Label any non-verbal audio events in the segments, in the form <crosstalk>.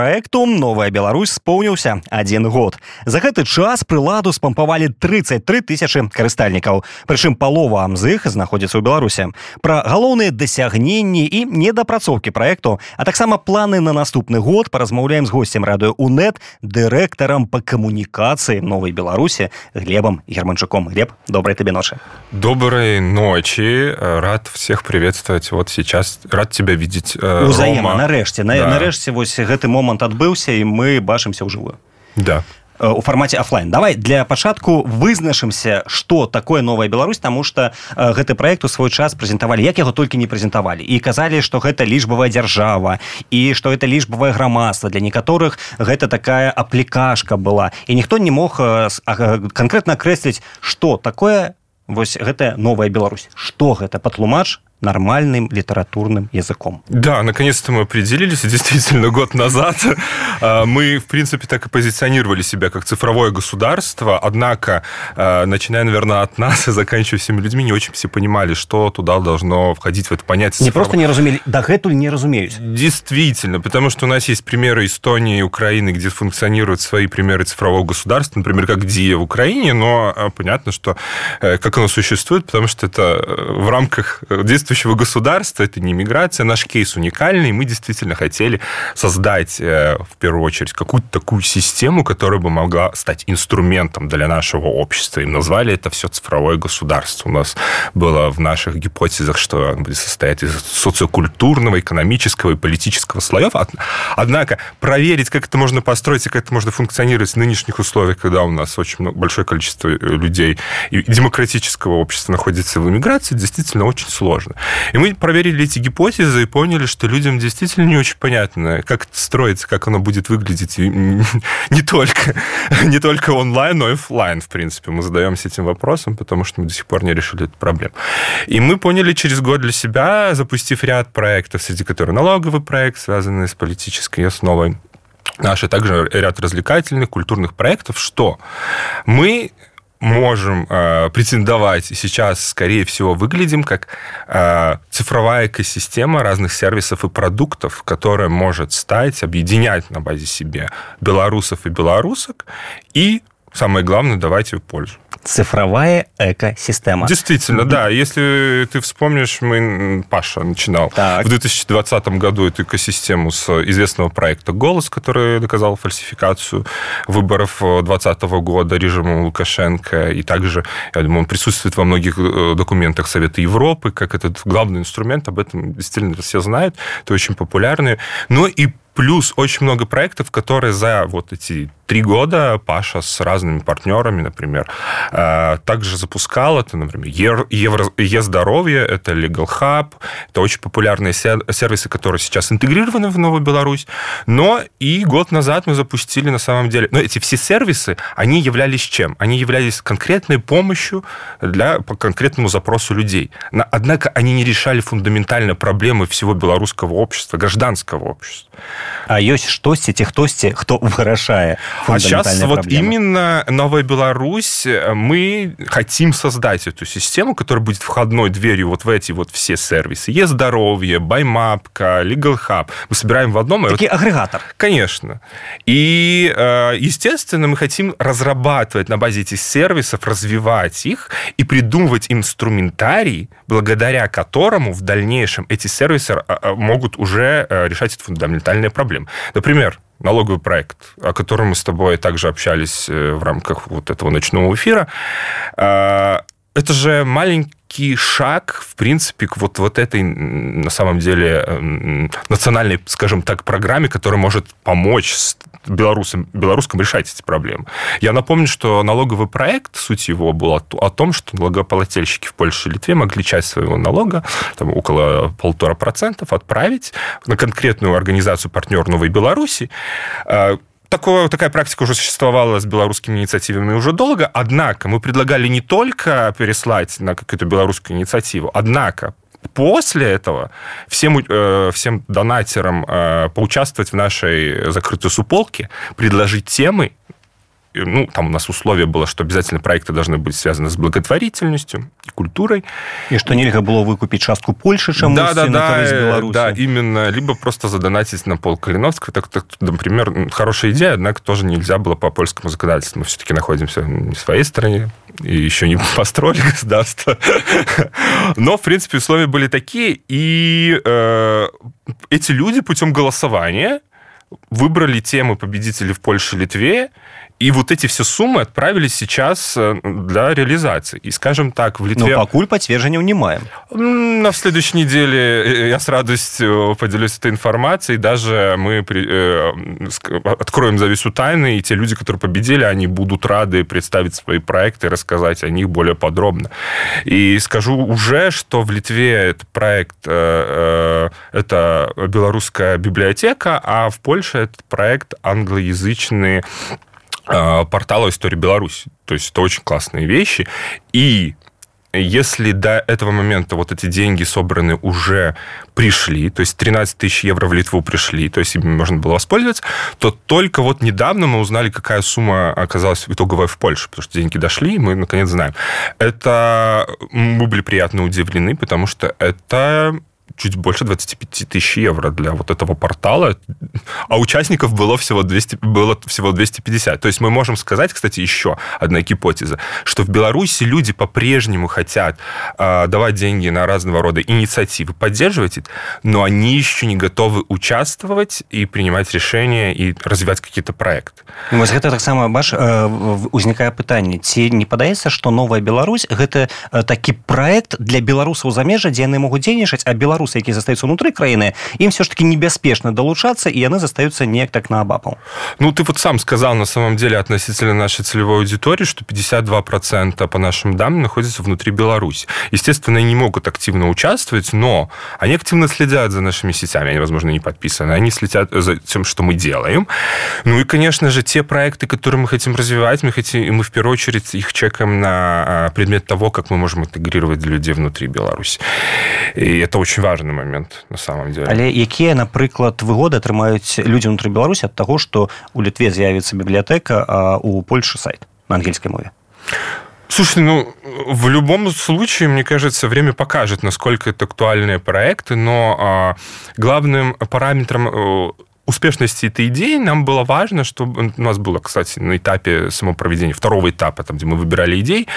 Проекту новая Беларусь споўніўся один год. За гэты час прыладу спампавалі 33 тысячи карыстальнікаў. Прычым палова з іх знаходзіцца ў беларусе пра галоўныя дасягненні і недапрацоўкі проекту а таксама планы на наступны год паразмаўляем з гостцем радыё унет дырэктарам па камунікацыі новой беларуси глебам германчуком. Глеб доброй тебе ночи. Доброй ночи. Рад всех приветствовать. Вот сейчас рад тебя видеть узаема нарэшце на, да. нарэшце вось гэты момант момант адбыўся і мы бачымся ўжывую да. У фармаце офлайн давай для пачатку вызначымся что такое новая Беларусь тому что гэты проект у свой час прэзентавалі як яго толькі не прэзентавалі і казалі что гэта лічбавая дзяржава і что это лічбавае грамадства для некаторых гэта такая аплікашка была. І ніхто не мог конкретно крэсліць что такое вось гэтая новая Беларусь что гэта? Патлумач нормальным литературным языком. Да, наконец-то мы определились. Действительно, год назад <laughs> а, мы, в принципе, так и позиционировали себя как цифровое государство. Однако, а, начиная, наверное, от нас и заканчивая всеми людьми, не очень все понимали, что туда должно входить в это понятие. Не просто не разумели, да гэтуль не разумеют. Действительно, потому что у нас есть примеры Эстонии и Украины, где функционируют свои примеры цифрового государства, например, как ДИА в Украине, но а, понятно, что э, как оно существует, потому что это э, в рамках действия действующего государства, это не миграция. Наш кейс уникальный. Мы действительно хотели создать, э, в первую очередь, какую-то такую систему, которая бы могла стать инструментом для нашего общества. И назвали это все цифровое государство. У нас было в наших гипотезах, что оно будет состоять из социокультурного, экономического и политического слоев. Однако проверить, как это можно построить и как это можно функционировать в нынешних условиях, когда у нас очень большое количество э, людей и демократического общества находится в эмиграции, действительно очень сложно. И мы проверили эти гипотезы и поняли, что людям действительно не очень понятно, как это строится, как оно будет выглядеть <laughs> не только, не только онлайн, но и офлайн, в принципе. Мы задаемся этим вопросом, потому что мы до сих пор не решили эту проблему. И мы поняли через год для себя, запустив ряд проектов, среди которых налоговый проект, связанный с политической основой, наши также ряд развлекательных, культурных проектов, что мы можем э, претендовать. Сейчас, скорее всего, выглядим как э, цифровая экосистема разных сервисов и продуктов, которая может стать, объединять на базе себе белорусов и белорусок и самое главное, давать ее пользу. Цифровая экосистема. Действительно, да. Если ты вспомнишь, мы, Паша начинал так. в 2020 году эту экосистему с известного проекта «Голос», который доказал фальсификацию выборов 2020 года режимом Лукашенко. И также, я думаю, он присутствует во многих э, документах Совета Европы, как этот главный инструмент. Об этом действительно все знают. Это очень популярный. Но и плюс очень много проектов, которые за вот эти три года Паша с разными партнерами, например, э, также запускал. Это, например, Е-здоровье, это Legal Hub, это очень популярные сервисы, которые сейчас интегрированы в Новую Беларусь. Но и год назад мы запустили на самом деле... Но эти все сервисы, они являлись чем? Они являлись конкретной помощью для, по конкретному запросу людей. Однако они не решали фундаментально проблемы всего белорусского общества, гражданского общества А есть штосьці ці хтосьці хто вырашае а сейчас вот именно Новая Беларусь, э, мы хотим создать эту систему, которая будет входной дверью вот в эти вот все сервисы. Е-здоровье, Баймапка, Legal Hub. Мы собираем в одном... Такие вот... агрегатор. Конечно. И, э, естественно, мы хотим разрабатывать на базе этих сервисов, развивать их и придумывать инструментарий, благодаря которому в дальнейшем эти сервисы э, могут уже решать эти фундаментальные проблемы. Например, налоговый проект, о котором мы с тобой также общались э, в рамках вот этого ночного эфира. А, это же маленький шаг, в принципе, к вот, вот этой, на самом деле, национальной, скажем так, программе, которая может помочь белорусам, белорусским решать эти проблемы. Я напомню, что налоговый проект, суть его была о том, что налогоплательщики в Польше и Литве могли часть своего налога, там около полтора процентов, отправить на конкретную организацию партнер Новой Беларуси, а, Такое, такая практика уже существовала с белорусскими инициативами уже долго, однако мы предлагали не только переслать на какую-то белорусскую инициативу, однако после этого всем, э, всем донатерам э, поучаствовать в нашей закрытой суполке, предложить темы, ну, там у нас условие было, что обязательно проекты должны быть связаны с благотворительностью и культурой. И что нельзя было выкупить частку Польши, чем да, да, да, э, да, именно. Либо просто задонатить на пол Калиновского. Так, так, например, хорошая идея, однако тоже нельзя было по польскому законодательству. Мы все-таки находимся в своей стране и еще не <laughs> построили государство. <laughs> Но, в принципе, условия были такие, и э, эти люди путем голосования выбрали темы победителей в Польше и Литве, и вот эти все суммы отправились сейчас э, для реализации. И, скажем так, в Литве... Но покуль подтверждения унимаем. На следующей неделе э, я с радостью поделюсь этой информацией. Даже мы. Э, откроем завесу тайны, и те люди, которые победили, они будут рады представить свои проекты рассказать о них более подробно. И скажу уже, что в Литве этот проект это белорусская библиотека, а в Польше этот проект англоязычный Э, портала «История Беларуси». То есть это очень классные вещи. И если до этого момента вот эти деньги собраны уже пришли, то есть 13 тысяч евро в Литву пришли, то есть ими можно было воспользоваться, то только вот недавно мы узнали, какая сумма оказалась итоговая в Польше, потому что деньги дошли, и мы наконец знаем. Это мы были приятно удивлены, потому что это чуть больше 25 тысяч евро для вот этого портала, а участников было всего, 200, было всего 250. То есть мы можем сказать, кстати, еще одна гипотеза, что в Беларуси люди по-прежнему хотят э, давать деньги на разного рода инициативы, поддерживать их, но они еще не готовы участвовать и принимать решения и развивать какие-то проекты. Ну, вось гэта таксама баш узнікае пытанне ці не падаецца што новая Беларусь гэта такі проект для беларусаў замежжа дзе яны могуць дзейнічаць а беларус беларусы якія застаюцца ўнутры краіны ім все ж таки небяспечна долучацца і яны застаюцца неяк так наабапал ну ты вот сам сказал на самом деле относительно нашей целевой аудитории что 52 процента по нашим данным находятся внутри Беларуси естественно не могут активно участвовать но они активно следят за нашими сетями они возможно не подписаны они следят за тем что мы делаем ну и конечно же те проекты которые мы хотим развивать мы хотим и мы в первую очередь их чекаем на а, предмет того как мы можем интегрировать людей внутри Беларуси и это очень важно важный момент на самом деле але якія напрыклад выгоды атрымаюць людзі унутры беларусі ад таго что у літве з'явіцца бібліятэка а у польше сайт на ангельской мове Слушай, ну, в любом случае, мне кажется, время покажет, насколько это актуальные проекты, но а, главным параметром э, успешности этой идеи нам было важно, чтобы у нас было, кстати, на этапе самопроведения, второго этапа, там, где мы выбирали идей,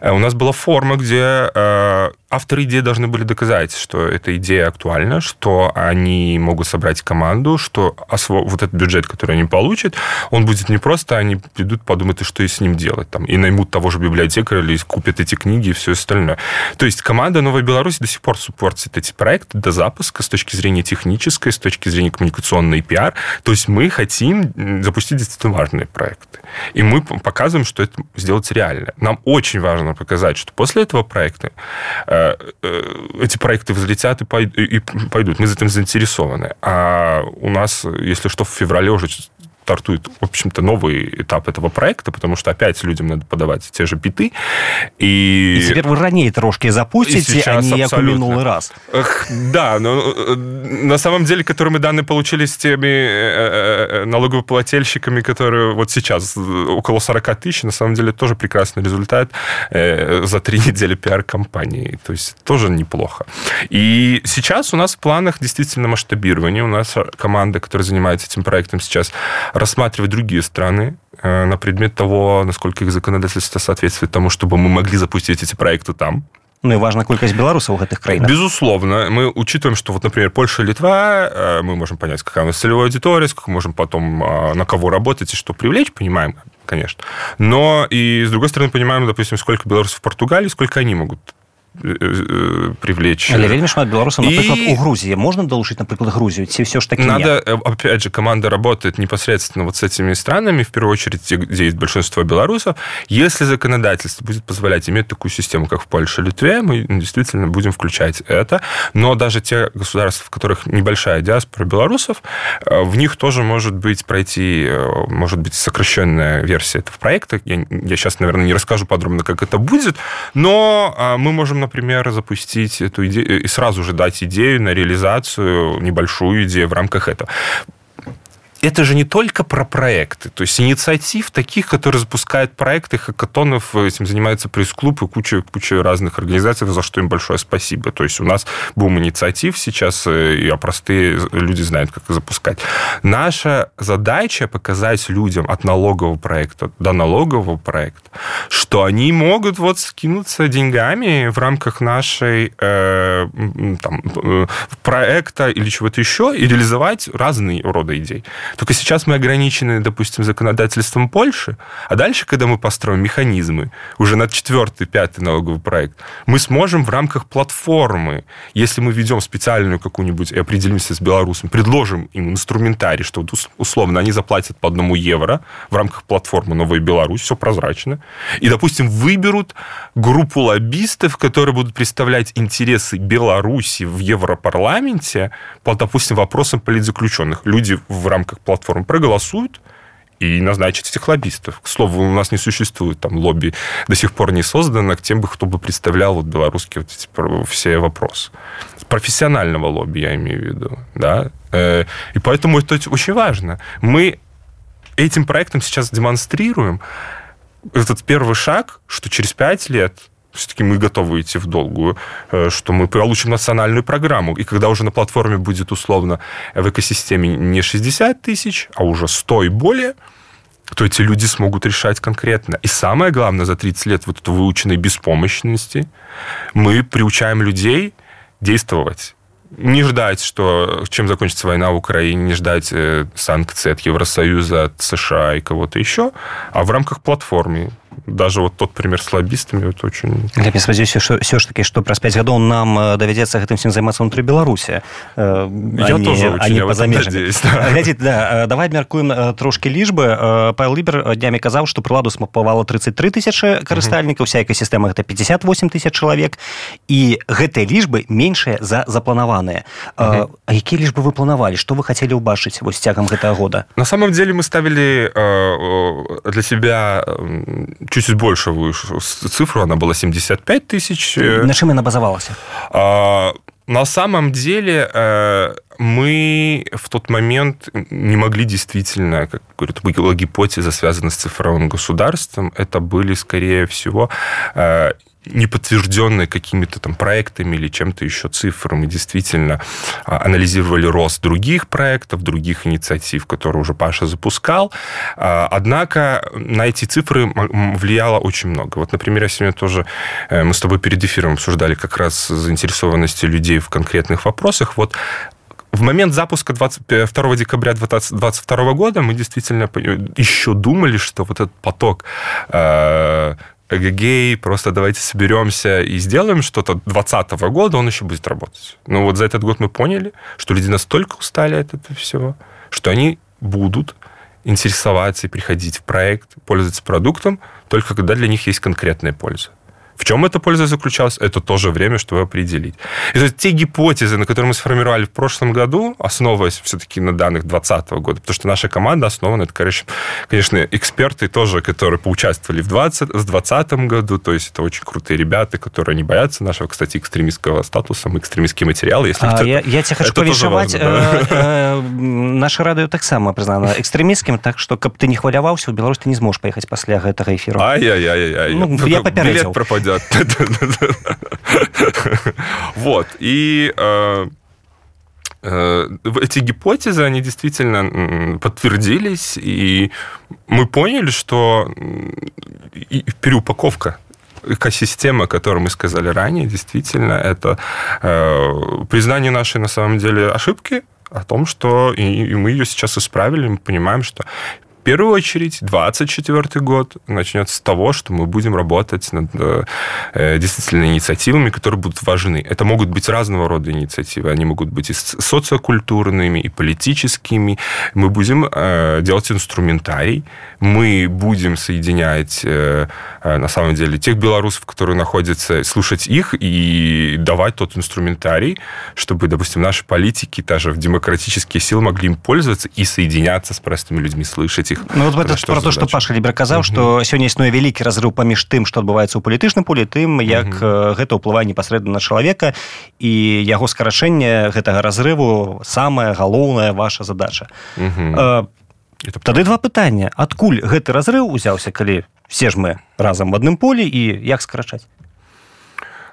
э, у нас была форма, где э, авторы идеи должны были доказать, что эта идея актуальна, что они могут собрать команду, что вот этот бюджет, который они получат, он будет не просто, они придут, подумают, что и с ним делать, там, и наймут того же библиотекаря или купят эти книги и все остальное. То есть команда Новой Беларуси до сих пор суппортит эти проекты до запуска с точки зрения технической, с точки зрения коммуникационной и пиар. То есть мы хотим запустить действительно важные проекты. И мы показываем, что это сделать реально. Нам очень важно показать, что после этого проекта э, эти проекты взлетят и пойдут. Мы за этим заинтересованы. А у нас, если что, в феврале уже стартует, в общем-то, новый этап этого проекта, потому что опять людям надо подавать те же биты. И, и теперь вы ранее трошки запустите, а не як минулый раз. Эх, да, но э, на самом деле, которые мы данные получили с теми э, э, налогоплательщиками, которые вот сейчас около 40 тысяч, на самом деле тоже прекрасный результат за три <laughs> недели пиар-компании. То есть тоже неплохо. И сейчас у нас в планах действительно масштабирование. У нас команда, которая занимается этим проектом сейчас, рассматривать другие страны э, на предмет того, насколько их законодательство соответствует тому, чтобы мы могли запустить эти проекты там. Ну и важна колькасць беларусаў в этих краінах безусловно. Мы учитываем что вот например Польша Литва э, мы можем понять какая у нас целевая аудитория сколько можем потом э, на кого работать и что привлечь понимаем конечно. Но и с другой стороны понимаем допустим сколько белорусов в Португалии сколько они могут привлечь але вельмі шмат беларусаў напрыклад и... у Грузии можно долучить напрыклад Грузию ці все ж таки надо нет? Э, опять же команда работает непосредственно вот с этими странами в первую очередь где есть большинство белорусов если законодательство будет позволять иметь такую систему как в Польше Литве мы действительно будем включать это но даже те государства в которых небольшая диаспора белорусов в них тоже может быть пройти может быть сокращенная версия этого проекта я, я сейчас наверное не расскажу подробно как это будет но мы можем например, запустить эту идею и сразу же дать идею на реализацию, небольшую идею в рамках этого это же не только про проекты. То есть инициатив таких, которые запускают проекты, хакатонов, этим занимается пресс-клуб и куча, куча разных организаций, за что им большое спасибо. То есть у нас бум инициатив сейчас, э, и простые люди знают, как их запускать. Наша задача показать людям от налогового проекта до налогового проекта, что они могут вот скинуться деньгами в рамках нашей э, там, э, проекта или чего-то еще и реализовать разные рода идей. Только сейчас мы ограничены, допустим, законодательством Польши, а дальше, когда мы построим механизмы, уже на четвертый, пятый налоговый проект, мы сможем в рамках платформы, если мы ведем специальную какую-нибудь и определимся с белорусами, предложим им инструментарий, что условно они заплатят по одному евро в рамках платформы «Новая Беларусь», все прозрачно, и, допустим, выберут группу лоббистов, которые будут представлять интересы Беларуси в Европарламенте по, допустим, вопросам политзаключенных. Люди в рамках платформ проголосуют, и назначить этих лоббистов. К слову, у нас не существует там лобби, до сих пор не создано к тем, кто бы представлял вот белорусские вот эти все вопросы. Профессионального лобби я имею в виду. Да? Э, и поэтому это очень важно. Мы этим проектом сейчас демонстрируем этот первый шаг, что через пять лет все-таки мы готовы идти в долгую, э, что мы получим национальную программу. И когда уже на платформе будет условно в экосистеме не 60 тысяч, а уже 100 и более, то эти люди смогут решать конкретно. И самое главное, за 30 лет вот этой выученной беспомощности мы приучаем людей действовать не ждать, что чем закончится война в Украине, не ждать э, санкций от Евросоюза, от США и кого-то еще, а в рамках платформы даже вот тот пример с лоббистами это очень я спадзяюся что все ж таки что праз 5 гадоў нам э, давядзецца гэтым всем займацца внутри беларусі э, я не, тоже а не па глядзі да, давай абмяркуем трошки лічбы павел лібер днямі казаў что прыладу смапавала 33 тысячи карыстальнікаў вся экасістэма это 58 тысяч чалавек і гэтыя лічбы меншыя за запланаваныя а якія лічбы вы планавалі что вы хотели убачыць вось цягам гэтага года? На самом деле мы ставили для себя чуть большую цифру, она была 75 тысяч. На чем она базовалась? А, на самом деле э, мы в тот момент не могли действительно, как говорят, была гипотеза, связанная с цифровым государством. Это были, скорее всего, э, не подтвержденные какими-то там проектами или чем-то еще цифрами, действительно а, анализировали рост других проектов, других инициатив, которые уже Паша запускал. А, однако на эти цифры влияло очень много. Вот, например, я сегодня тоже, э, мы с тобой перед эфиром обсуждали как раз заинтересованности людей в конкретных вопросах. Вот в момент запуска 22 декабря 2022 года мы действительно еще думали, что вот этот поток э, эгегей, просто давайте соберемся и сделаем что-то 2020 года, он еще будет работать. Но вот за этот год мы поняли, что люди настолько устали от этого всего, что они будут интересоваться и приходить в проект, пользоваться продуктом, только когда для них есть конкретная польза. В чем эта польза заключалась, это тоже время, чтобы определить. И то есть те гипотезы, на которые мы сформировали в прошлом году, основываясь все-таки на данных 2020 года, потому что наша команда основана, это, конечно, конечно, эксперты тоже, которые поучаствовали в 2020 в 2020 году, то есть это очень крутые ребята, которые не боятся нашего, кстати, экстремистского статуса, экстремистские материалы. Если а, я, я тебе хочу повешивать, да? э, э, наше радио так само признано экстремистским, так что, каб ты не хваляваўся, в Беларусь ты не сможешь поехать после этого эфира. Ай-яй-яй-яй. Ну, я попередил. Билет пропадет да. Вот. И э, э, эти гипотезы, они действительно подтвердились, и мы поняли, что переупаковка экосистема, о которой мы сказали ранее, действительно, это э, признание нашей, на самом деле, ошибки, о том, что и, и мы ее сейчас исправили, мы понимаем, что в первую очередь, 2024 год начнется с того, что мы будем работать над э, действительно инициативами, которые будут важны. Это могут быть разного рода инициативы. Они могут быть и социокультурными, и политическими. Мы будем э, делать инструментарий. Мы будем соединять, э, э, на самом деле, тех белорусов, которые находятся, слушать их и давать тот инструментарий, чтобы, допустим, наши политики, даже в демократические силы могли им пользоваться и соединяться с простыми людьми, слышать іх ну, вот это про то что паша лібер казаў что сёння існуе вялікі разрыв паміж тым что адбываецца ў палітычным полі тым як uh -huh. гэта ўплывае непасрэдна на чалавека. І яго скарачэнне гэтага разрыву самая галоўная ваша задача. Uh -huh. э, тады два пытання. Адкуль гэты разрыв узяўся калі все ж мы разам в адным полі і як скарачаць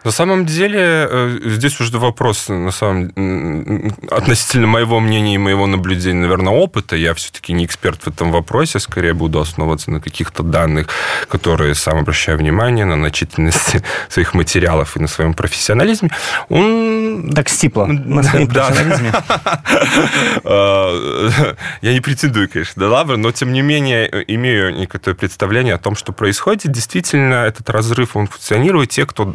На самом деле, э, здесь уже вопрос на самом... относительно моего мнения и моего наблюдения, наверное, опыта. Я все-таки не эксперт в этом вопросе, скорее буду основываться на каких-то данных, которые сам обращаю внимание, на начительности <laughs> своих материалов и на своем профессионализме. Он... Так стипло, на своем профессионализме. <laughs> Э, я не претендую, конечно, да лавр, но, тем не менее, имею некоторое представление о том, что происходит. Действительно, этот разрыв, он функционирует. Те, кто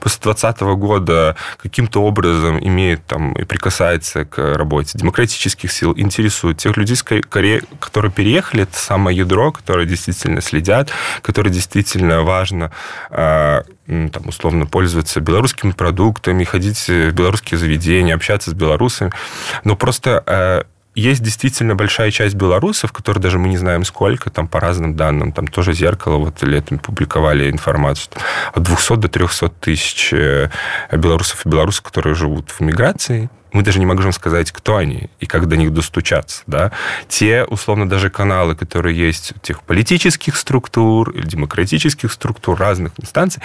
после 2020 года каким-то образом имеет там и прикасается к работе демократических сил, интересует тех людей, которые переехали, это самое ядро, которые действительно следят, которые действительно важно а, там, условно пользоваться белорусскими продуктами, ходить в белорусские заведения, общаться с белорусами. Но просто а, есть действительно большая часть белорусов, которые даже мы не знаем сколько, там по разным данным, там тоже «Зеркало» вот летом публиковали информацию, от 200 до 300 тысяч э, белорусов и белорусов, которые живут в миграции, мы даже не можем сказать, кто они и как до них достучаться. Да? Те, условно, даже каналы, которые есть у тех политических структур или демократических структур, разных инстанций,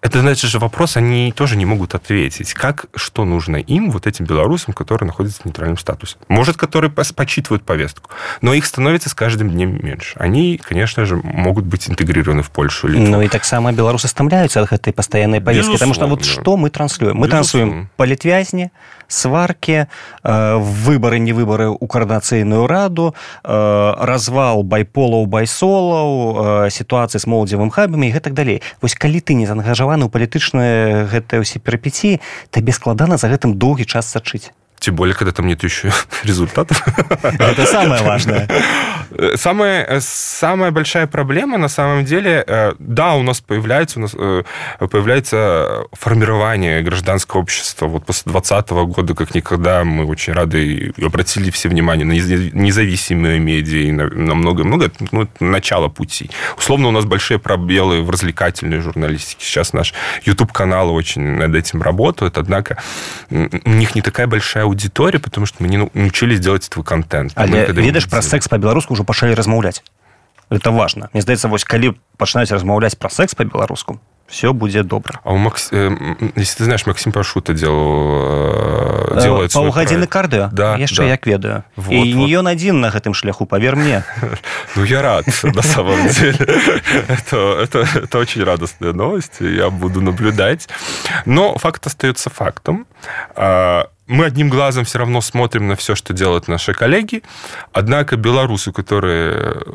это значит же вопрос, они тоже не могут ответить. Как, что нужно им, вот этим белорусам, которые находятся в нейтральном статусе? Может, которые почитывают повестку, но их становится с каждым днем меньше. Они, конечно же, могут быть интегрированы в Польшу. Или ну и так само белорусы стамляются от этой постоянной повестки, Безусловно. потому что вот что мы транслируем? Мы Безусловно. транслируем политвязни, сварки, э, выборы не выборы у коорднацыйную раду э, развал байполаў байсолаў э, сітуацыі з моладзевым хабамі і гэтак далей. Вось калі ты не заангажаваны ў палітычныя гэтыя ўсе перапеці табе складана за гэтым доўгі час сачыць Тем более, когда там нет еще <laughs> результатов. Это самое важное. Самая, самая большая проблема на самом деле, э, да, у нас появляется, у нас э, появляется формирование гражданского общества. Вот после 2020 года, как никогда, мы очень рады и обратили все внимание на независимые медиа и на много-много. Ну, начало пути. Условно, у нас большие пробелы в развлекательной журналистике. Сейчас наш YouTube-канал очень над этим работает, однако у них не такая большая аудитория, потому что мы не научились делать этого контент. Але ведаеш про секс по-беларуску уже пачалі размаўляць это важно мне здаецца вось калі пачынаць размаўляць про секс по-беларуску все будет добро. А у Макс... Э, если ты знаешь, Максим Пашута делал, э, делает свой проект. кардыо? Да. Яшчэ да. як ведаю. Вот, И вот. не он один на этом шляху, поверь мне. <laughs> Ну, я рад, на самом деле. <laughs> Это, это, это очень радостная новость, я буду наблюдать. Но факт остается фактом. А, мы одним глазом все равно смотрим на все, что делают наши коллеги. Однако белорусы, которые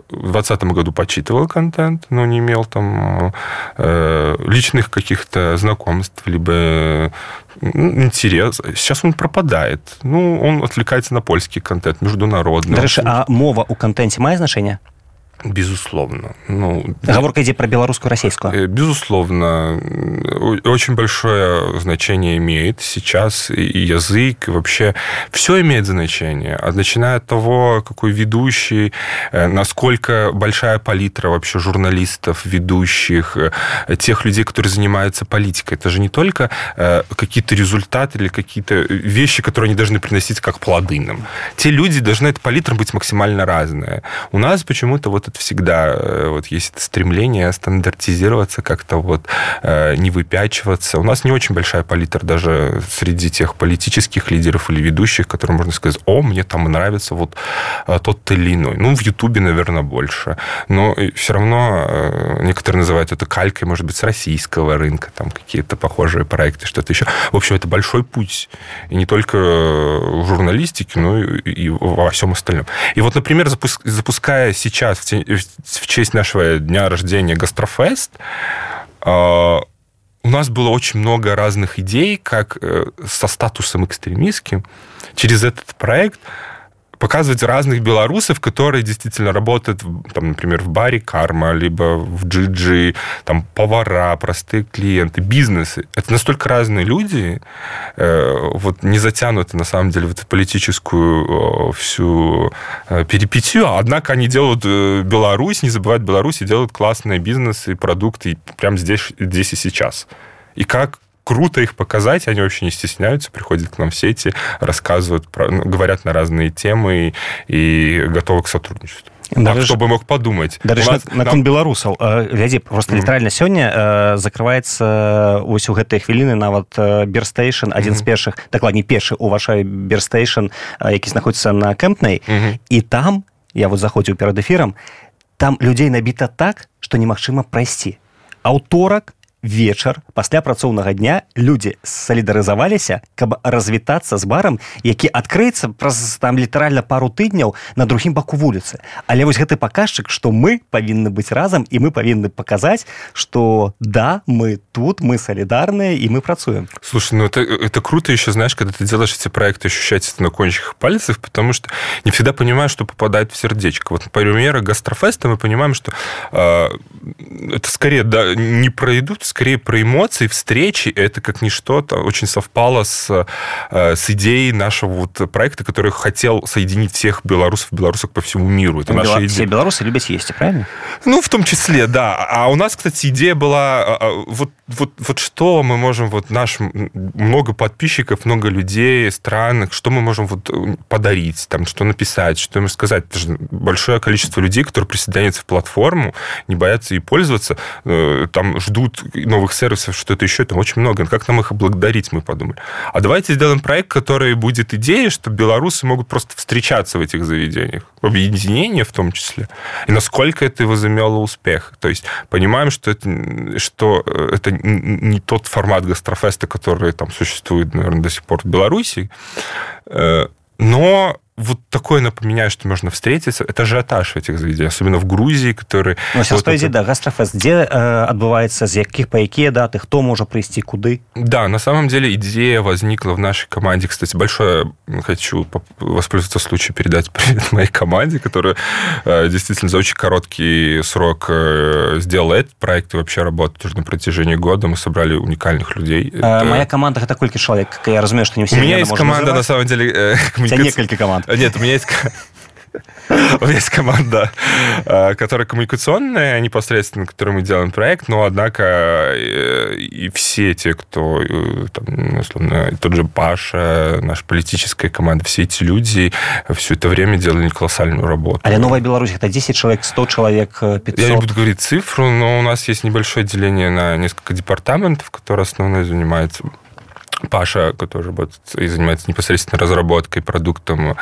в 2020 году почитывал контент, но не имел там э, личных каких-то знакомств, либо интерес, сейчас он пропадает. Ну, он отвлекается на польский контент, международный. Дальше, а мова у контенте мае значение? Безусловно. Ну, Оговорка идет про белорусскую, российскую. Э, безусловно. Очень большое значение имеет сейчас и язык, и вообще все имеет значение. А начиная от того, какой ведущий, э, насколько большая палитра вообще журналистов, ведущих, э, тех людей, которые занимаются политикой. Это же не только какие-то результаты или какие-то вещи, которые они должны приносить как плоды нам. Те люди должны, эта палитра быть максимально разная. У нас почему-то вот это всегда э, вот есть это стремление стандартизироваться, как-то вот э, не выпячиваться. У нас не очень большая палитра даже среди тех политических лидеров или ведущих, которым можно сказать, о, мне там нравится вот э, тот или иной. Ну, в Ютубе, наверное, больше. Но все равно некоторые называют это калькой, может быть, с российского рынка, там какие-то похожие проекты, что-то еще. В общем, это большой путь. И не только в журналистике, но и во всем остальном. И вот, например, запуская сейчас в в честь нашего дня рождения Гастрофест а, у нас было очень много разных идей, как э, со статусом экстремистским через этот проект показывать разных белорусов, которые действительно работают, там, например, в баре «Карма», либо в «Джиджи», там, повара, простые клиенты, бизнесы. Это настолько разные люди, э, вот не затянуты, на самом деле, в эту политическую всю э, перипетию, однако они делают э, Беларусь, не забывают Беларусь и делают классные бизнесы, продукты прямо здесь, здесь и сейчас. И как круто их показать, они вообще не стесняются, приходят к нам в сети, рассказывают, ну, говорят на разные темы и, готовы к сотрудничеству. Да, а хто бы мог подумать нас, на, наконт нам... беларусаў глядзі просто mm -hmm. літаральна сёння э, закрываецца ось у гэтыя хвіліны нават берстейшн адзін mm -hmm. з першых дакладней першы у вашай берстейшн які знаходіцца на кэмпнай mm -hmm. і там я вот заходзіў перад эфірам там людзей набіта так што немагчыма прайсці аўторак вечар пасля працоўнага дня людзі салідарызаваліся каб развітацца з барам які адкрыецца праз там літаральна пару тыдняў на другім баку вуліцы але вось гэты паказчык што мы павінны быць разам і мы павінны паказаць что да мы тут мы солідарныя і мы працуем слушай ну это это круто еще знаешь когда ты делаешь эти проекты ощущать это на кончиках пальцев потому что не всегда понимаю что попадает в сердечко вот например гастрофеста мы понимаем что э, это скорее да не пройдут скорее про эмоции, встречи. Это как ничто очень совпало с, э, с идеей нашего вот проекта, который хотел соединить всех белорусов и белорусок по всему миру. Это наша идея. Все белорусы любят есть, правильно? Ну, в том числе, да. А у нас, кстати, идея была, а, а, вот, вот, вот что мы можем, вот наш, много подписчиков, много людей, стран, что мы можем вот э, подарить, там, что написать, что им сказать. Это же большое количество людей, которые присоединяются в платформу, не боятся ей пользоваться, э, там ждут новых сервисов, что-то еще, там очень много. Как нам их облагодарить, мы подумали. А давайте сделаем проект, который будет идеей, что белорусы могут просто встречаться в этих заведениях, в объединении в том числе. И насколько это возымело успех. То есть понимаем, что это, что это не тот формат гастрофеста, который там существует, наверное, до сих пор в Беларуси, э, но вот такое напоминаю, что можно встретиться. Это ажиотаж в этих заведениях, особенно в Грузии, который... Ну, вот это... да, гастрофест, где э, отбывается, з яких, по какие даты, кто может прийти, куды? Да, на самом деле идея возникла в нашей команде. Кстати, большое хочу воспользоваться случаем передать <laughs> привет моей команде, которая э, действительно за очень короткий срок э, сделала этот проект и вообще работает уже на протяжении года. Мы собрали уникальных людей. Э, это... Моя команда это сколько человек? Я разумею, что не все. У меня есть команда, называть. на самом деле... Э, <laughs> коммуникаци... У тебя несколько команд. Нет, у меня есть... <laughs> У меня есть команда, э, которая коммуникационная, непосредственно, которой мы делаем проект, но, однако, э, и все те, кто, э, там, условно, тот же Паша, наша политическая команда, все эти люди все это время делали колоссальную работу. А Новая Беларусь, это 10 человек, 100 человек, 500? Я не буду говорить цифру, но у нас есть небольшое деление на несколько департаментов, которые основные занимаются Паша, который работает и занимается непосредственно разработкой продуктом,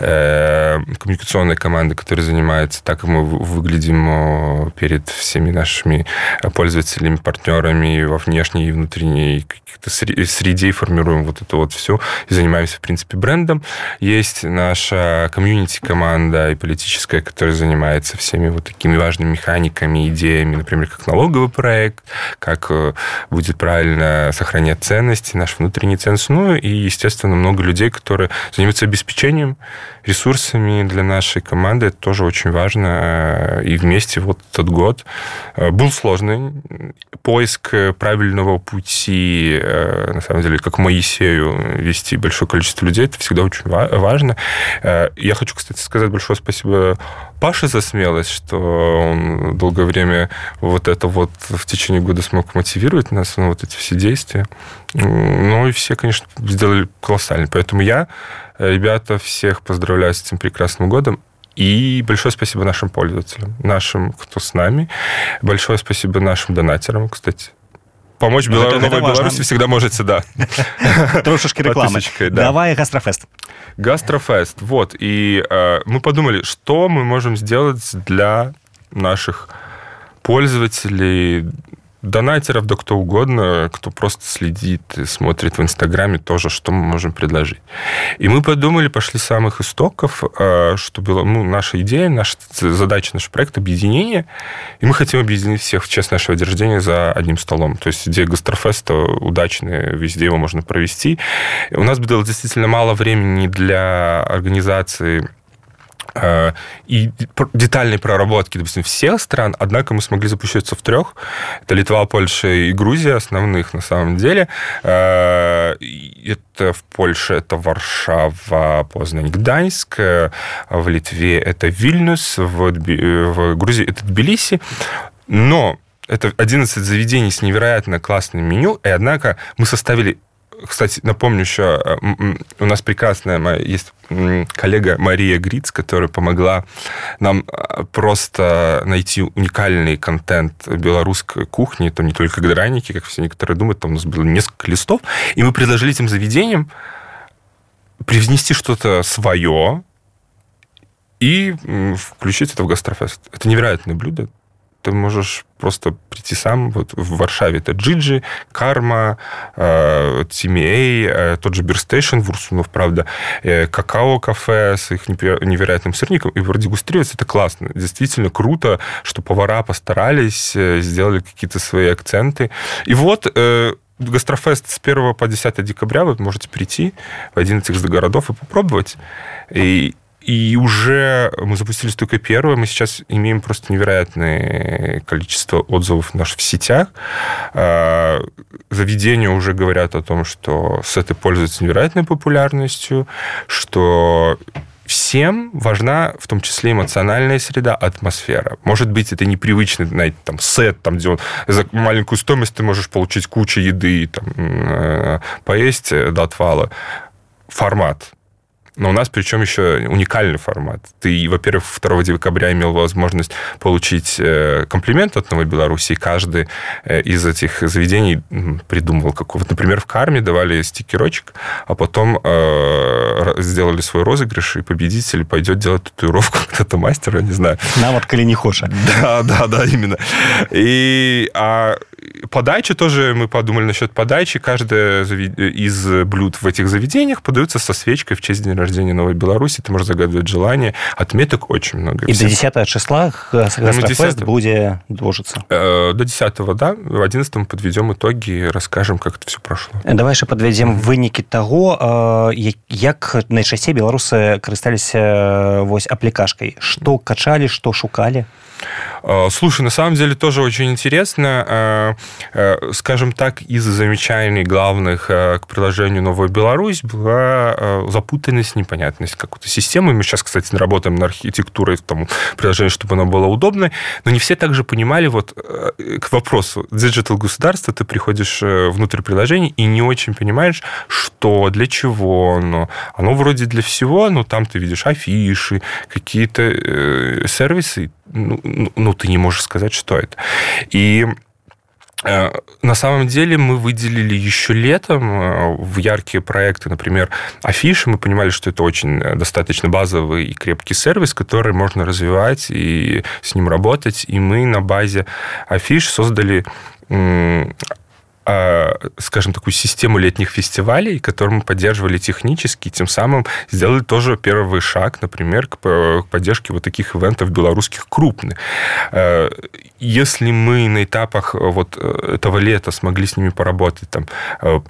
э, коммуникационной команды, которая занимается так, мы выглядим э, перед всеми нашими пользователями, партнерами во внешней и внутренней каких-то среде, формируем вот это вот все и занимаемся, в принципе, брендом. Есть наша комьюнити-команда и политическая, которая занимается всеми вот такими важными механиками, идеями, например, как налоговый проект, как э, будет правильно сохранять ценности, наш внутренний ценз. Ну и, естественно, много людей, которые занимаются обеспечением ресурсами для нашей команды. Это тоже очень важно. И вместе вот этот год э, был сложный. Поиск правильного пути, э, на самом деле, как Моисею вести большое количество людей, это всегда очень важно. Э, я хочу, кстати, сказать большое спасибо Паше за смелость, что он долгое время вот это вот в течение года смог мотивировать нас на вот эти все действия. Ну и все, конечно, сделали колоссально. Поэтому я, ребята, всех поздравляю с этим прекрасным годом. И большое спасибо нашим пользователям, нашим, кто с нами. Большое спасибо нашим донатерам, кстати. Помочь ну, Белор... Новой Беларуси всегда можете, да. <laughs> Трошечки рекламы. Да. Давай Гастрофест. Гастрофест. Вот. И э, мы подумали, что мы можем сделать для наших пользователей, донатеров, да кто угодно, кто просто следит, смотрит в Инстаграме тоже, что мы можем предложить. И мы подумали, пошли с самых истоков, э, что была ну, наша идея, наша задача, наш проект объединение, и мы хотим объединить всех в честь нашего дня за одним столом. То есть идея гастрофеста удачная, везде его можно провести. У нас было действительно мало времени для организации и детальной проработки, допустим, всех стран, однако мы смогли запуститься в трех. Это Литва, Польша и Грузия, основных на самом деле. Э, это в Польше это Варшава, Познань, Гданьск. Э, в Литве это Вильнюс, в, в Грузии это Тбилиси. Но это 11 заведений с невероятно классным меню, и однако мы составили кстати, напомню еще, э, у нас прекрасная моя есть коллега Мария Гриц, которая помогла нам э, просто найти уникальный контент белорусской кухни. Там не только граники, как все некоторые думают, там у нас было несколько листов. И мы предложили этим заведениям привнести что-то свое и включить это в гастрофест. Это невероятное блюдо ты можешь просто прийти сам. Вот в Варшаве это Джиджи, Карма, э, TMA, э, тот же Beer Station в Урсынув, правда, э, какао-кафе с их невероятным сырником. И продегустрировать это классно. Действительно круто, что повара постарались, сделали какие-то свои акценты. И вот Гастрофест с 1 по 10 декабря вы можете прийти в один из этих городов и попробовать. И и уже мы запустились только первое. Мы сейчас имеем просто невероятное количество отзывов наших в сетях. А, заведения уже говорят о том, что сеты пользуются невероятной популярностью, что всем важна в том числе эмоциональная среда, атмосфера. Может быть, это непривычный, знаете, там, сет, там, где он, за маленькую стоимость ты можешь получить кучу еды, там, э, поесть до отвала. Формат но у нас причем еще уникальный формат. Ты, во-первых, 2 декабря имел возможность получить э, комплимент от Новой Беларуси. Каждый э, из этих заведений придумывал какой. Вот, например, в Карме давали стикерочек, а потом э, сделали свой розыгрыш, и победитель пойдет делать татуировку <laughs> кто-то мастера, не знаю. На вот коли не хочешь. Да, да, да, именно. И а подача тоже, мы подумали насчет подачи. Каждое из блюд в этих заведениях подается со свечкой в честь дня рождения Новой Беларуси. Ты можешь загадывать желание. Отметок очень много. И до 10 числа Гастрофест будет доўжыцца. Э, до 10 да. В 11 мы подведем итоги, расскажем, как это все прошло. Давай яшчэ подвядзем вынікі таго, як найчасцей беларусы карысталіся вось аплікашкай. Што качалі, што шукалі? Э, слушай, на самом деле тоже очень интересно. Э, э, скажем так, из замечаний главных к приложению «Новая Беларусь» была запутанность, непонятность какой-то системы. Мы сейчас, кстати, работаем над архитектурой тому приложения, чтобы оно было удобное, но не все также понимали вот к вопросу digital государства, ты приходишь внутрь приложения и не очень понимаешь, что, для чего оно. Оно вроде для всего, но там ты видишь афиши, какие-то сервисы, ну, ну, ну, ты не можешь сказать, что это. И э, на самом деле мы выделили еще летом э, в яркие проекты, например, афиши. Мы понимали, что это очень э, достаточно базовый и крепкий сервис, который можно развивать и с ним работать. И мы на базе афиш создали скажем, такую систему летних фестивалей, которую мы поддерживали технически, тем самым сделали тоже первый шаг, например, к поддержке вот таких ивентов белорусских крупных. А, если мы на этапах вот этого лета смогли с ними поработать, там,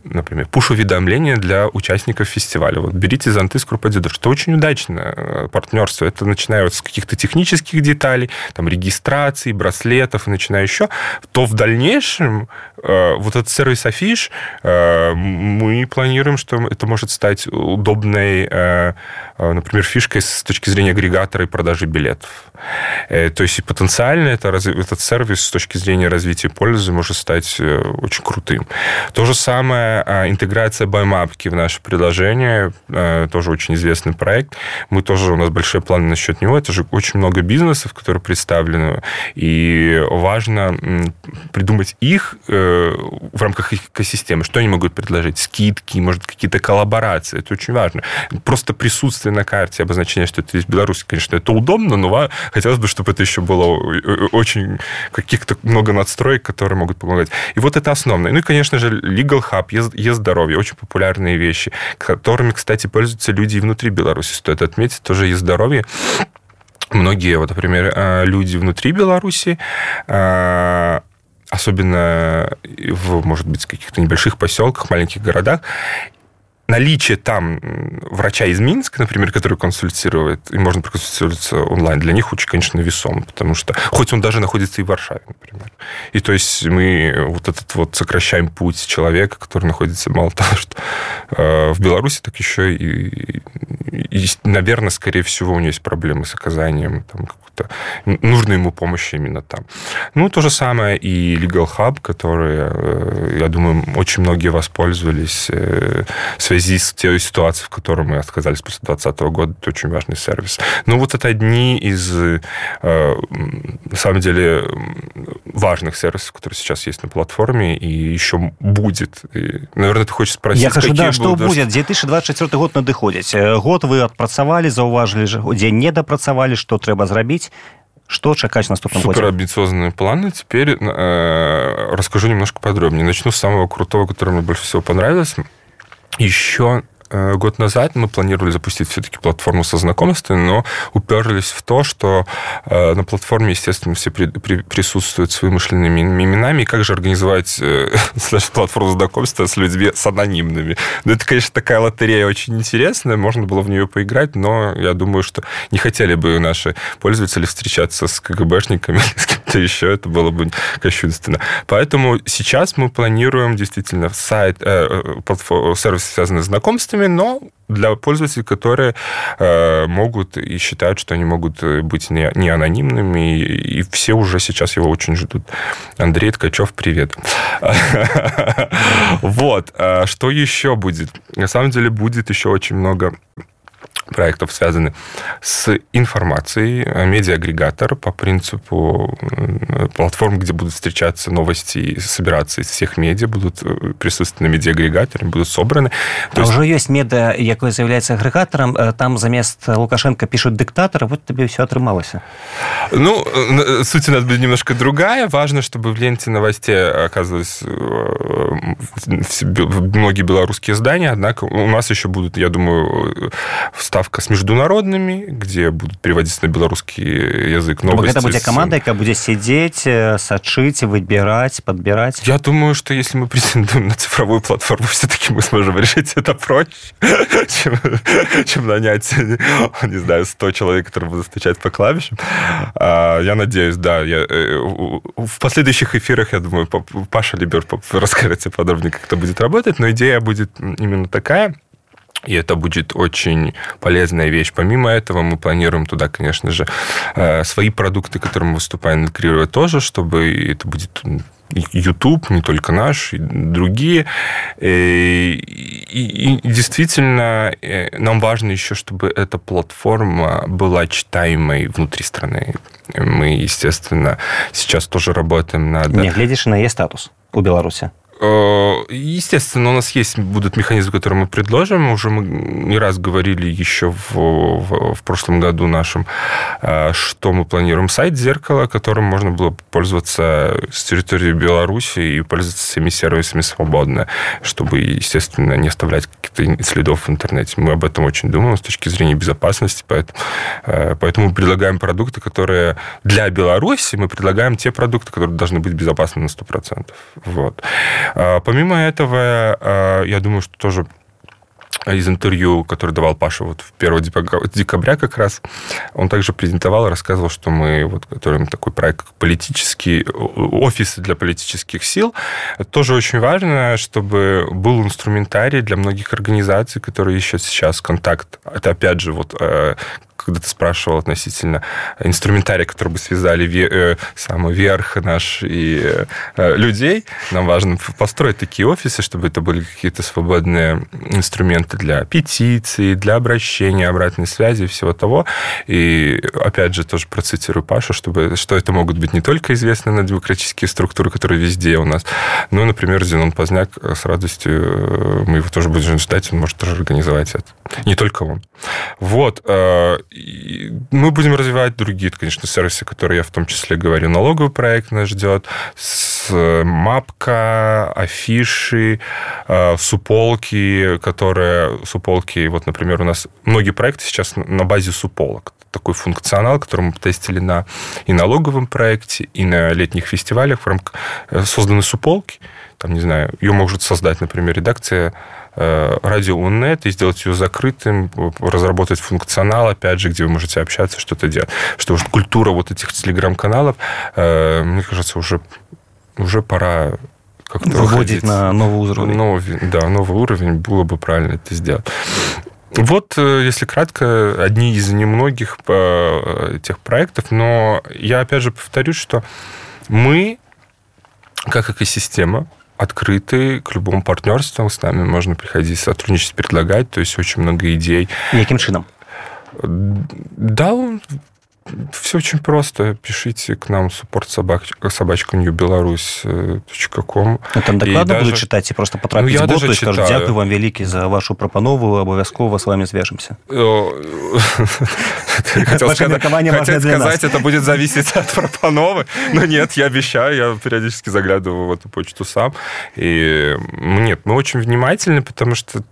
например, пуш-уведомления для участников фестиваля. Вот берите зонты с Крупадида, что очень удачное партнерство. Это начиная вот с каких-то технических деталей, там, регистрации, браслетов, и начиная еще, то в дальнейшем вот этот сервис Афиш, э, мы планируем, что это может стать удобной, э, э, например, фишкой с точки зрения агрегатора и продажи билетов. То есть потенциально это, этот сервис с точки зрения развития пользы может стать очень крутым. То же самое интеграция баймапки в наше приложение, тоже очень известный проект. Мы тоже, у нас большие планы насчет него. Это же очень много бизнесов, которые представлены, и важно придумать их в рамках экосистемы, что они могут предложить? Скидки, может, какие-то коллаборации. Это очень важно. Просто присутствие на карте, обозначение, что это из Беларуси, конечно, это удобно, но хотелось бы, чтобы это еще было очень каких-то много надстроек, которые могут помогать. И вот это основное. Ну и, конечно же, Legal Hub, Е-здоровье, очень популярные вещи, которыми, кстати, пользуются люди и внутри Беларуси. Стоит отметить, тоже Е-здоровье многие, вот, например, э, люди внутри Беларуси, э, особенно в, может быть, каких-то небольших поселках, маленьких городах, наличие там врача из Минска, например, который консультирует, и можно проконсультироваться онлайн, для них очень, конечно, весом, потому что, хоть он даже находится и в Варшаве, например. И то есть мы вот этот вот сокращаем путь человека, который находится, мало того, <laughs> что э, в Беларуси, так еще и, и, наверное, скорее всего, у него есть проблемы с оказанием там, какой-то нужной ему помощи именно там. Ну, то же самое и Legal Hub, который, э, я думаю, очень многие воспользовались э, связи с той ситуацией, в которой мы отказались после 2020 года. Это очень важный сервис. Ну, вот это одни из, э, на самом деле, важных сервисов, которые сейчас есть на платформе, и еще будет. И, наверное, ты хочешь спросить, Я хочу, да, что будет? 2024 год надыходзіць год вы адпрацавалі заўважылі дзе не дапрацавалі што трэба зрабіць что чакать в наступном Супер амбициозные планы. Теперь э, расскажу немножко подробнее. Начну с самого крутого, который мне больше всего понравилось. Еще год назад мы планировали запустить все-таки платформу со знакомствами, но уперлись в то, что э, на платформе, естественно, все при, при, присутствуют с вымышленными именами, и как же организовать э, <laughs> платформу знакомства с людьми с анонимными. Ну, это, конечно, такая лотерея очень интересная, можно было в нее поиграть, но я думаю, что не хотели бы наши пользователи встречаться с КГБшниками или <laughs> с кем-то еще, это было бы кощунственно. Поэтому сейчас мы планируем действительно сайт, э, платформ, сервис, связанный с знакомствами, анонимными, но для пользователей, которые э, могут и считают, что они могут э, быть не, не анонимными, и, и все уже сейчас его очень ждут. Андрей Ткачев, привет. <laughs> Вот. А что еще будет? На самом деле будет еще очень много проектов связаны с информацией, медиа-агрегатор по принципу платформ, где будут встречаться новости и собираться из всех медиа, будут э, присутствовать на медиа-агрегаторе, будут собраны. То а есть... уже есть медиа, якое заявляется агрегатором, э, там замест Лукашенко пишут диктатора, вот тебе все отрымалось. Ну, э, суть у нас будет немножко другая. Важно, чтобы в ленте новостей оказывались многие белорусские издания, однако у нас еще будут, я думаю, ставка с международными, где будут переводиться на белорусский язык новости. Это будет команда, которая будет сидеть, э, сочить, выбирать, подбирать. Я думаю, что если мы претендуем на цифровую платформу, <laughs> все-таки мы сможем решить это проще, <laughs> чем, чем нанять, <laughs> не знаю, 100 человек, которые будут стучать по клавишам. А, я надеюсь, да. Я, э, в последующих эфирах, я думаю, Паша Либер расскажет подробнее, как это будет работать, но идея будет именно такая – и это будет очень полезная вещь. Помимо этого, мы планируем туда, конечно же, э, свои продукты, которые мы выступаем, интегрировать тоже, чтобы это будет YouTube, не только наш, и другие. Э, и, и действительно, э, нам важно еще, чтобы эта платформа была читаемой внутри страны. Мы, естественно, сейчас тоже работаем над... Не глядишь на e-статус у Беларуси? Э, естественно, у нас есть будут механизмы, которые мы предложим. Уже мы не раз говорили еще в, в, в прошлом году нашем, э, что мы планируем сайт «Зеркало», которым можно было пользоваться с территории Беларуси и пользоваться всеми сервисами свободно, чтобы, естественно, не оставлять каких-то следов в интернете. Мы об этом очень думаем с точки зрения безопасности, поэтому, э, поэтому мы предлагаем продукты, которые для Беларуси, мы предлагаем те продукты, которые должны быть безопасны на 100%. Вот. А, помимо этого, а, я думаю, что тоже из интервью, которое давал Паша вот в 1 декабря как раз, он также презентовал и рассказывал, что мы вот готовим такой проект, как политический офис для политических сил. Это тоже очень важно, чтобы был инструментарий для многих организаций, которые ищут сейчас контакт. Это, опять же, вот э, когда ты спрашивал относительно инструментария, который бы связали ве, самый верх наш и людей, нам важно построить такие офисы, чтобы это были какие-то свободные инструменты для петиций, для обращения, обратной связи и всего того. И опять же, тоже процитирую Пашу, чтобы, что это могут быть не только известные на демократические структуры, которые везде у нас, но, например, Зенон Поздняк с радостью, э, мы его тоже будем ждать, он может тоже организовать это. Не только он. Вот. Э, мы будем развивать другие, конечно, сервисы, которые я в том числе говорю. Налоговый проект нас ждет, мапка, афиши, э, суполки, которые... Суполки, вот, например, у нас многие проекты сейчас на базе суполок такой функционал, который мы тестили на и налоговом проекте, и на летних фестивалях. В рамках э, созданы суполки. Там, не знаю, ее может создать, например, редакция э, радио УНЕТ и сделать ее закрытым, разработать функционал, опять же, где вы можете общаться, что-то делать. Что уж культура вот этих телеграм-каналов, э, мне кажется, уже, уже пора как-то выводить на новый уровень. Новый, да, новый уровень было бы правильно это сделать. Вот, э, если кратко, одни из немногих э, тех проектов, но я опять же повторюсь, что мы, как экосистема, открыты к любому партнерству, с нами можно приходить, сотрудничать, предлагать, то есть очень много идей. Яким чином? Да, все очень просто. Пишите к нам support собачка, собачка New Беларусь.ком. Ну, там доклады даже... будут читать и просто потрапить ну, в бот, и скажут, дякую вам великий за вашу пропанову, обовязково с вами свяжемся. <laughs> Хотел сказать, это будет зависеть от пропановы, но нет, я обещаю, я периодически заглядываю в эту почту сам. И нет, мы очень внимательны, потому что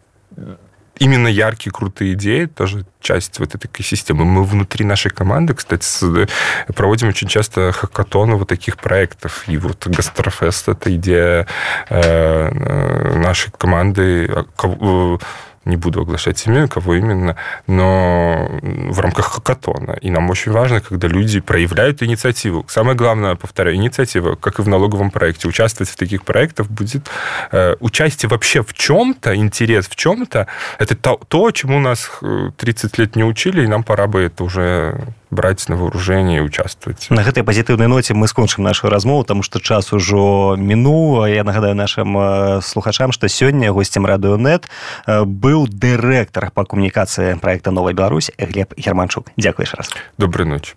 именно яркие, крутые идеи, тоже часть вот этой экосистемы. Мы внутри нашей команды, кстати, проводим очень часто хакатоны вот таких проектов. И вот Гастрофест — это идея э, нашей команды не буду оглашать имя, кого именно, но в рамках хакатона. И нам очень важно, когда люди проявляют инициативу. Самое главное, повторяю, инициатива, как и в налоговом проекте. Участвовать в таких проектах будет э, участие вообще в чем-то, интерес в чем-то. Это то, то, чему нас 30 э, лет не учили, и нам пора бы это уже браць на вооружение участвовать на гэтай пазітыўнай ноце мы скончым нашу размову тому что час ужо міну я нагадаю нашим слухачам что сёння гостем радыонет быў дырэктар по камунікацыі проекта новая Беларусь глеб германчук. Дзякуеш раз. Доброй ночи